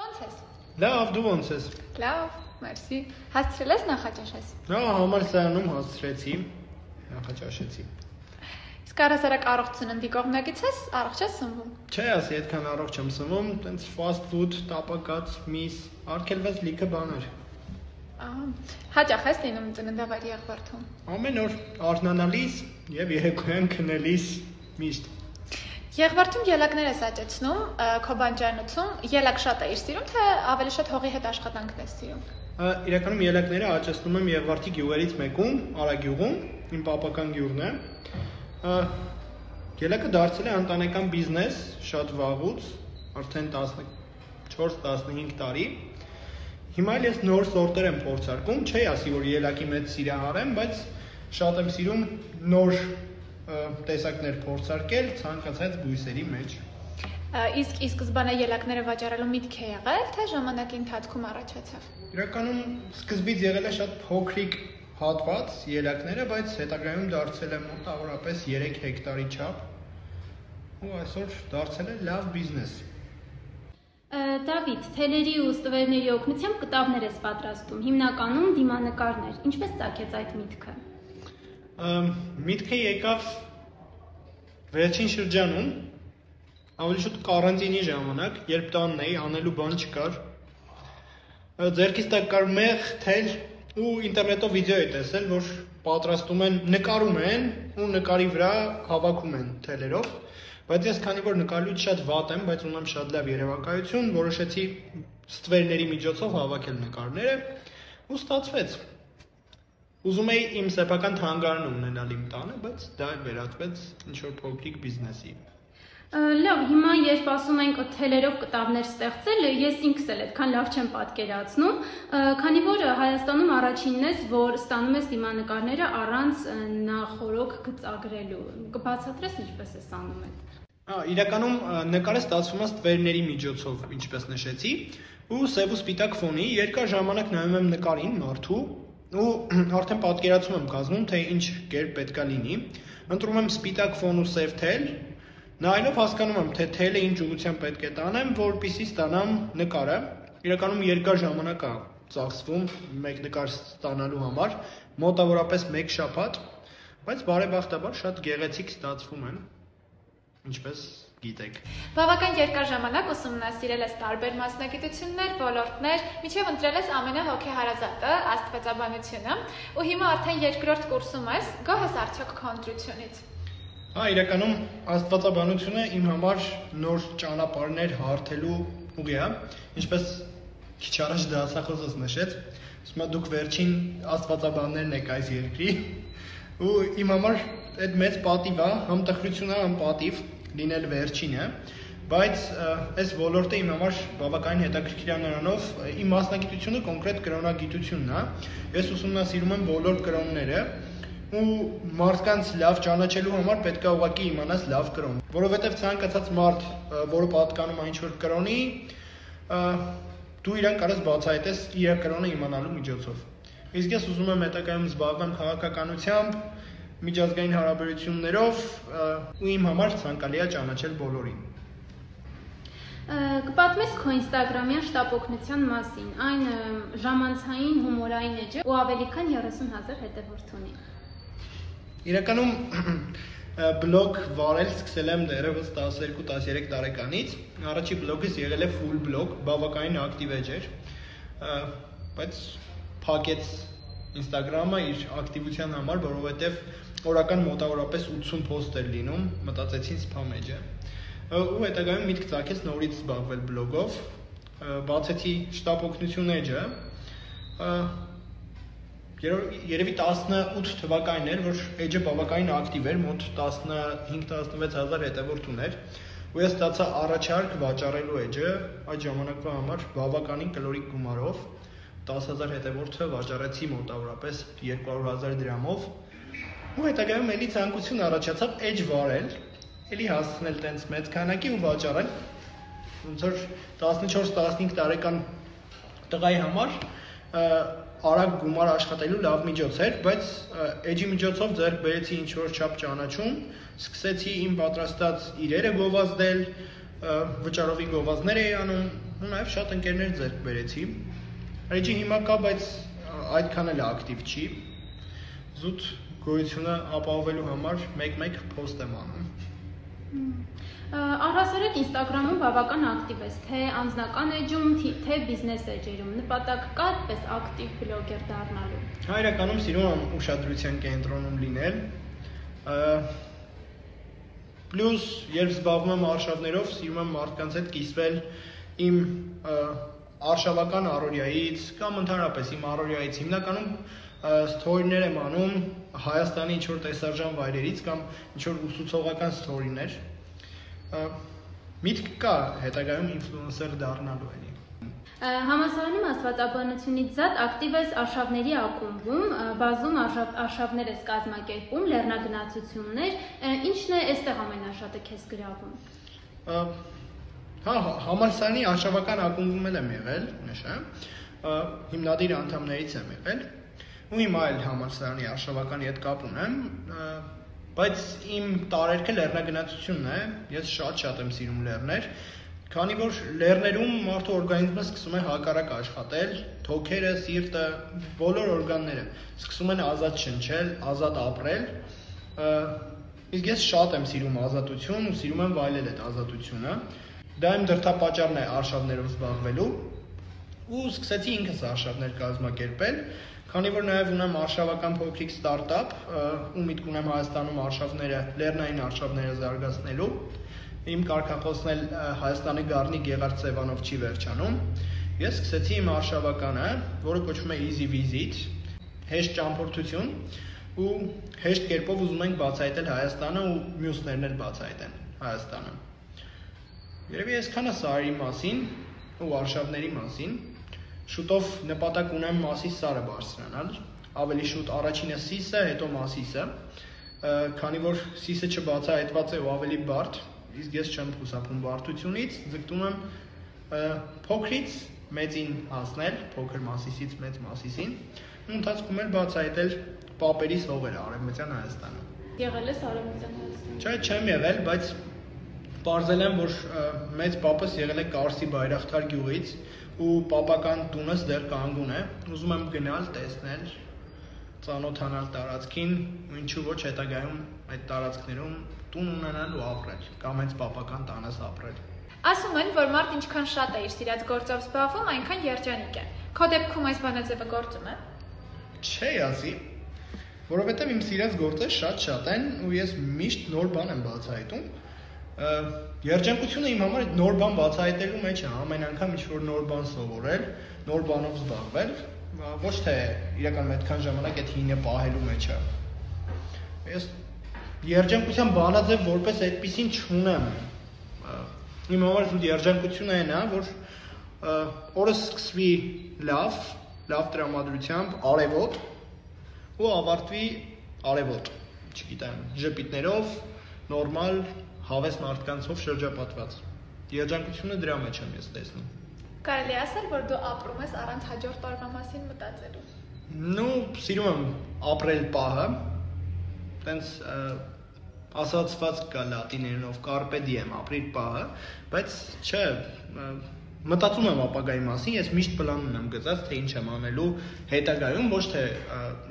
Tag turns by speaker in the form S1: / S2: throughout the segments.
S1: Ո՞նց ես։
S2: Լավ, դու ո՞նց ես։
S1: Լավ, մերսի։ Հասցրել ես նախաճաշես։
S2: Հա, համալսարանում հասցրեցի, նախաճաշեցի։
S1: Իսկ առհասարակ առողջ ծննդի կողմնակից ես, առողջ ես սնվում։
S2: Չէ, ասի, այդքան առողջ եմ սնվում, տենց fast food, տապակած, միս, արգելված լիքը բաներ։
S1: Ահա։ Հաճախ ես լինում ծննդավայրի եղբորթում։
S2: Ամեն օր արթնանալիս եւ երեկոյան քնելիս միշտ։
S1: Եղբորթում ելակներ ես աճեցնում, քո բանջարնոցում ելակ շատ ես սիրում, թե ավելի շատ հողի հետ աշխատանքն ես սիրում։
S2: Իրականում ելակները աճեցնում եմ Եղվարդի գյուղերից մեկում, Արագյուղում, իմ պապական գյուղն է։ Ելակը դարձել է ընտանեկան բիզնես շատ վաղուց, արդեն 14-15 տարի։ Հիմա էլ ես նոր սորտեր եմ փորձարկում, չի ասի որ ելակի մեջ սիրահար եմ, բայց շատ եմ սիրում նոր տեսակներ փորձարկել ցանկացած բույսերի մեջ։
S1: Իսկ ի սկզբանե ելակները վաճառելու միտք է եղել, թե ժամանակի ընթացքում առաջացավ։
S2: Իրականում սկզբից եղել է շատ փոքրիկ հատված ելակները, բայց հետագայում դարձել է մոտավորապես 3 հեկտարի չափ։ Ու այսօր դարձել է լավ բիզնես։
S3: Դավիթ, թելերի ու ստվերների օգնությամբ կտավներ ես պատրաստում, հիմնականում դիմանկարներ։ Ինչպես ծագեց այդ միտքը։
S2: Միտքը եկավ վերջին շրջանում, ավելի շուտ կարանտինի ժամանակ, երբ տանն էի, անելու բան չկար։ Ձերքից տակ կար մեղ, թել ու ինտերնետով վիդեո էի տեսել, որ պատրաստում են, նկարում են ու նկարի վրա հավաքում են թելերով։ Բայց ես քանի որ նկարելուց շատ վատ եմ, բայց ունեմ շատ լավ երևակայություն, որոշեցի ստվերների միջոցով հավաքել նկարները ու ստացվեց։ Ուզում էի իմ սեփական թանգարանը ունենալ իմ տանը, բայց դա վերածվեց ինչ-որ փոքրիկ բիզնեսի։
S3: Լավ, հիմա երբ ասում ենք թելերով կտավներ ստեղծել, ես ինքս էլ այդքան լավ չեմ պատկերացնում, քանի որ Հայաստանում առաջինն ես, որ ստանում ես դիմանկարները առանց նախորոք գծագրելու։ Կբացատրես ինչպես ես անում այդ։
S2: Հա, իրականում նկարը ստացվում է ստվերների միջոցով, ինչպես նշեցի, ու սև ու սպիտակ ֆոնի երկար ժամանակ նայում եմ նկարին մարդու ու արդեն պատկերացում եմ կազմում, թե ինչ կերպ պետքա լինի։ Ընտրում եմ սպիտակ ֆոն ու սև թել, նայելով հասկանում եմ, թե թելը ինչ ուղղությամբ պետք է տանեմ, որպեսզի ստանամ նկարը։ Իրականում երկար ժամանակ է ծախսվում մեկ նկար ստանալու համար, մոտավորապես 1 շաբաթ, բայց բարեբախտաբար շատ գեղեցիկ ստացվում են ինչպես գիտեք։
S1: Բավական երկար ժամանակ ուսումնասիրել ես տարբեր մասնագիտություններ, ոլորտներ, միջև ընտրել ես ամենահոգեհարազատը աստվածաբանությունը, ու հիմա արդեն երկրորդ կուրսում ես, գոհ ես արդյոք քո ընտրությունից։
S2: Հա, իրականում աստվածաբանությունը իմ համար նոր ճանապարհներ հարթելու ուղի է, ինչպես քիչ առաջ դասախոսս նշեց, է դուք վերջին աստվածաբաններն եք այս երկրի ու իմ համար այդ մեծ պատիվ է, համ տխրություն է, համ պատիվ լինել վերջինը, բայց այս ոլորտը իմ համար բավականին հետաքրքիր է նրանով, իմ մասնագիտությունը կոնկրետ կրոնագիտությունն է։ Ես ուսումնասիրում եմ ոլորտ կրոնները, ու մարդկանց լավ ճանաչելու համար պետք է ուղղակի իմանաս լավ կրոն, որովհետև ցանկացած մարդ, որը պատկանում է ինչ-որ կրոնի, դու իրան կարես բացահայտես իր կրոնը իմանալու միջոցով։ Իսկ ես ուզում եմ հետագայում զբաղվեմ քաղաքականությամբ, միջազգային հարաբերություններով ու իմ համար ցանկալի է ճանաչել բոլորին։
S3: Կպատմես քո Instagram-յան շտապօգնության մասին։ Այն ժամանցային հումորային էջ է ու ավելի քան 30000 հետևորդ ունի։
S2: Իրականում բլոգ վարել սկսել եմ դեռևս 12-13 տարեկանից։ Առաջի բլոգս եղել է full blog, բավականին ակտիվ էջ էր։ Բայց փակեց Instagram-ը իր ակտիվության համար, որովհետև օրական մոտավորապես 80 post էր լինում, մտածեցին spam էջ է։ Ը, Ու հետագայում միտք ծագեց նորից զբաղվել բլոգով, բացեցի շտապ օգնություն էջը, ը, Երո- Երևի 18 թվականին էր, որ էջը բավականին ակտիվ էր, մոտ 15-16000 հետևորդ ուներ, ու ես ստացա առաջարկ վաճառելու էջը այդ ժամանակվա համար բավականին կլորիկ գումարով 10000 հետևորդը վաճառեցի մոտավորապես 200000 դրամով ու հետագայում էլի ցանկություն առաջացավ էջ վարել, էլի հասցնել տենց մեծ քանակի ու վաճառել ոնց որ 14-15 տարեկան տղայի համար արագ գումար աշխատելու լավ միջոց էր, բայց էջի միջոցով ձեռք բերեցի ինչ որ չափ ճանաչում, սկսեցի իմ պատրաստած իրերը գովազդել, վճարովի գովազդներ էի անում, ու նաև շատ ընկերներ ձեռք բերեցի։ Ռեջի հիմա կա, բայց այդքան էլ ակտիվ չի։ Զուտ գոյությունը ապահովելու համար մեկ-մեկ post եմ անում։
S3: Առհասարակ Instagram-ում բավական ակտիվ ես, թե անձնական էջում, թե բիզնես էջերում։ Նպատակ կա այդպես ակտիվ բլոգեր դառնալու։
S2: Հա, իրականում սիրում եմ ուշադրության կենտրոնում լինել։ Պլյուս, երբ զբաղվում եմ արշավներով, սիրում եմ մարդկանց հետ կիսվել իմ արշավական առօրյայից կամ ընդհանրապես իմ առօրյայից։ Հիմնականում ստորիներ եմ անում Հայաստանի ինչ որ տեսարժան վայրերից կամ ինչ որ ուսուցողական ստորիներ միտք կա հետագայում ինֆլուենսեր դառնալու էլի։
S3: Համասարանում աստվածաբանությունից զատ ակտիվ ես արշավների ակումբում, բազում արշավ, արշավներ ես կազմակերպում, լեռնագնացություններ, ինչն է այստեղ ամենաշատը քեզ գրավում։
S2: Հա, համալսարանի արշավական ակումբում եմ եղել, նշեմ, հիմնադիր անդամներից եմ եղել, ու հիմա էլ համալսարանի արշավականի հետ կապ ունեմ, բայց իմ տարերքը լեռնագնացությունն է, ես շատ-շատ եմ սիրում լեռներ, քանի որ լեռներում մարդու օրգանիզմը սկսում է հակառակ աշխատել, թոքերը, սիրտը, բոլոր օրգանները սկսում են ազատ շնչել, ազատ ապրել, իսկ ես շատ եմ սիրում ազատություն ու սիրում եմ վայելել այդ ազատությունը։ Դա իմ դրդապատճառն է արշավներով զբաղվելու ու սկսեցի ինքս արշավներ կազմակերպել Քանի որ նաև ունեմ արշավական փոքրիկ ստարտափ, ու միտք ունեմ Հայաստանում արշավները, լեռնային արշավները զարգացնելու, իմ կարգախոսն էլ Հայաստանի Գառնի Գեղարդ Սևանով չի վերջանում։ Ես սկսեցի իմ արշավականը, որը կոչվում է Easy Visit, հեշտ ճամփորդություն, ու հեշտ կերպով ուզում ենք բացահայտել Հայաստանը ու մյուսներն էլ բացահայտեն Հայաստանը։ Երևի այսքանը սարի մասին ու արշավների մասին շուտով նպատակ ունեմ Մասիս սարը բարձրանալ, ավելի շուտ առաջինը Սիսը, հետո Մասիսը, քանի որ Սիսը չբացահայտված է ու ավելի բարդ, իսկ ես չեմ խուսափում բարդությունից, ձգտում եմ փոքրից մեծին հասնել, փոքր Մասիսից մեծ Մասիսին, ու ընթացքում էլ բացահայտել պապերիս հողերը Արևմտյան Հայաստանում։
S3: Եղել ես Արևմտյան Հայաստանում։
S2: Չէ, չեմ եղել, բայց Պարզել եմ, որ մեծ պապս եղել է Կարսի Բայրախտար գյուղից, ու պապական տունս դեռ կանգուն է։ Ուզում եմ գնալ, տեսնել, ծանոթանալ տարածքին, ու ինչու ոչ հետագայում այդ տարածքներում տուն ունենալ ու ապրել, կամ հենց պապական տանս ապրել։
S1: Ասում են, որ մարդ ինչքան շատ է իր սիրած գործով զբաղվում, այնքան երջանիկ է։ Քո դեպքում այս բանաձևը գործում է։
S2: Չէ, ասի, որովհետև իմ սիրած գործերը շատ-շատ են ու ես միշտ նոր բան եմ բացահայտում Երջանկությունը իմ համար այդ նոր բան բացահայտելու մեջ է, ամեն անգամ ինչ որ նոր բան սովորել, նոր բանով զբաղվել, ոչ թե իրականում այդքան ժամանակ այդ հինը պահելու մեջ է։ Ես երջանկության բանաձև որպես այդպեսին չունեմ։ Իմ համար զուտ երջանկությունը այն է, որ օրը սկսվի լավ, լավ տրամադրությամբ, արևոտ ու ավարտվի արևոտ, չգիտեմ, ժպիտներով, նորմալ հավես մարդկանցով շրջապատված։ Երջանկությունը դրա մեջ եմ ես տեսնում։
S1: Կարելի ասել, որ դու ապրում ես առանց հաջորդ տարվա մասին մտածելու։
S2: Ну, սիրում եմ ապրել պահը։ Տենց ասացված կա լատիներենով carpe diem, ապրիր պահը, բայց չէ, մտածում եմ ապագայի մասին, ես միշտ պլան ունեմ գծած, թե ինչ եմ անելու հետագայում, ոչ թե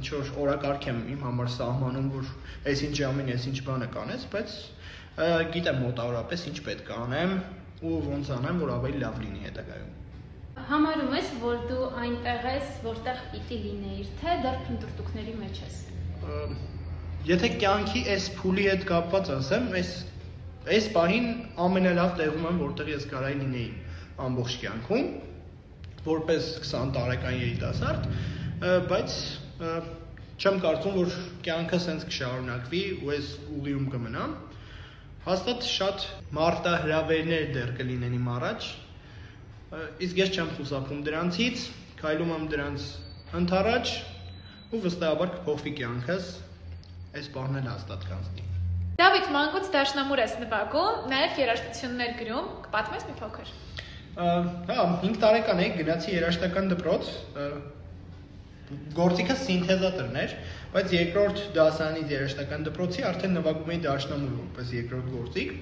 S2: ինչ որ օրակարգ եմ իմ համար սահմանում, որ այսինչ ժամին այսինչ բանը կանես, բայց գիտեմ մոտավորապես ինչ պետք է անեմ ու ոնց անեմ, որ ավելի լավ լինի հետագայում։
S3: Համարում ես, որ դու այնտեղ ես, որտեղ պիտի լինեիր, թե դեռ փնտրտուքների մեջ ես։
S2: Եթե կյանքի այս փուլի հետ կապված ասեմ, այս այս պահին ամենալավ տեղում եմ, որտեղ ես կարայի լինեի ամբողջ կյանքում, որպես 20 տարեկան երիտասարդ, բայց չեմ կարծում, որ կյանքը սենց կշարունակվի ու այս ուղիում կմնամ Հաստատ շատ մարտահրավերներ դեռ կլինեն իմ առաջ, իսկ ես չեմ խուսափում դրանցից, քայլում եմ դրանց ընթառաջ ու վստահաբար կփոխվի կյանքս, այս բանն էլ հաստատ կանցնի։
S1: Դավիթ մանկուց դաշնամուր ես նվագում, նաև երաժշտություններ գրում, կպատմես մի փոքր։
S2: Հա, 5 տարեկան էի, գնացի երաժշտական դպրոց, գործիքը սինթեզատորն էր, բայց երկրորդ դասարանից երաշտական դպրոցի արդեն նվագում էի դաշնամուր որպես երկրորդ գործիք։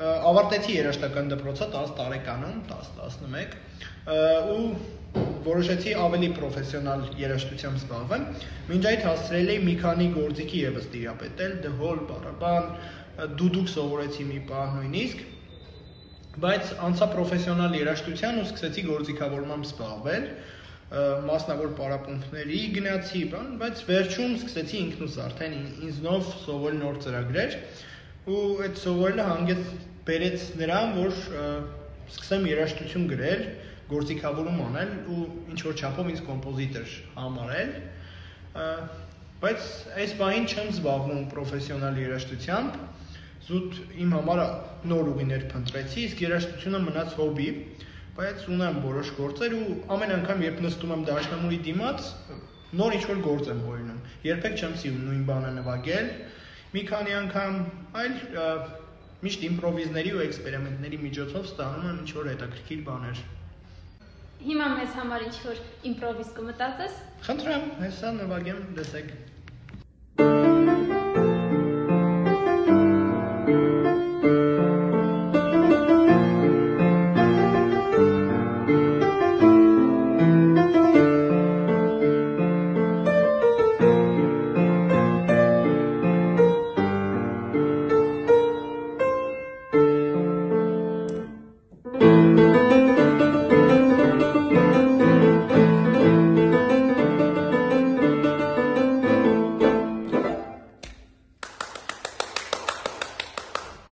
S2: ավարտեցի երաժշտական դպրոցը 10 տարեկանում, 10-11 ու որոշեցի ավելի պրոֆեսիոնալ երաժշտությամբ զբաղվել։ Մինչ այդ հասցրել էի մի քանի գործիքի եւս դիապետել, դհոլ, բարաբան, դուդուկ սովորեցի մի պահ նույնիսկ, բայց անցա պրոֆեսիոնալ երաժշտության ու սկսեցի գործիքավորմամբ զբաղվել մասնավոր պարապմունքների գնացի, բան, բայց վերջում սկսեցի ինքնուս արդեն ինձնով սովորել նոր ծրագրեր ու այդ սովորելը հանգեց բերեց նրան, որ սկսեմ երաժշտություն գրել, գործիքավորում անել ու ինչ որ չափով ինձ կոմպոզիտոր համարել, բայց այս բանին չեմ զբաղվում պրոֆեսիոնալ երաժշտությամբ, զուտ իմ համար նոր ուղիներ փնտրեցի, իսկ երաժշտությունը մնաց հոբի, բայց ունեմ որոշ գործեր ու ամեն անգամ երբ նստում եմ դաշնամուրի դիմաց, նոր ինչ-որ գործ եմ հորինում։ Երբեք չեմ սիրում նույն բանը նվագել, մի քանի անգամ այլ միշտ իմպրովիզների ու էքսպերիմենտների միջոցով ստանում եմ ինչ-որ հետաքրքիր բաներ։
S3: Հիմա մեզ համար ինչ-որ իմպրովիզ կմտածես։
S2: Խնդրեմ, հեսա նվագեմ, դեսեք։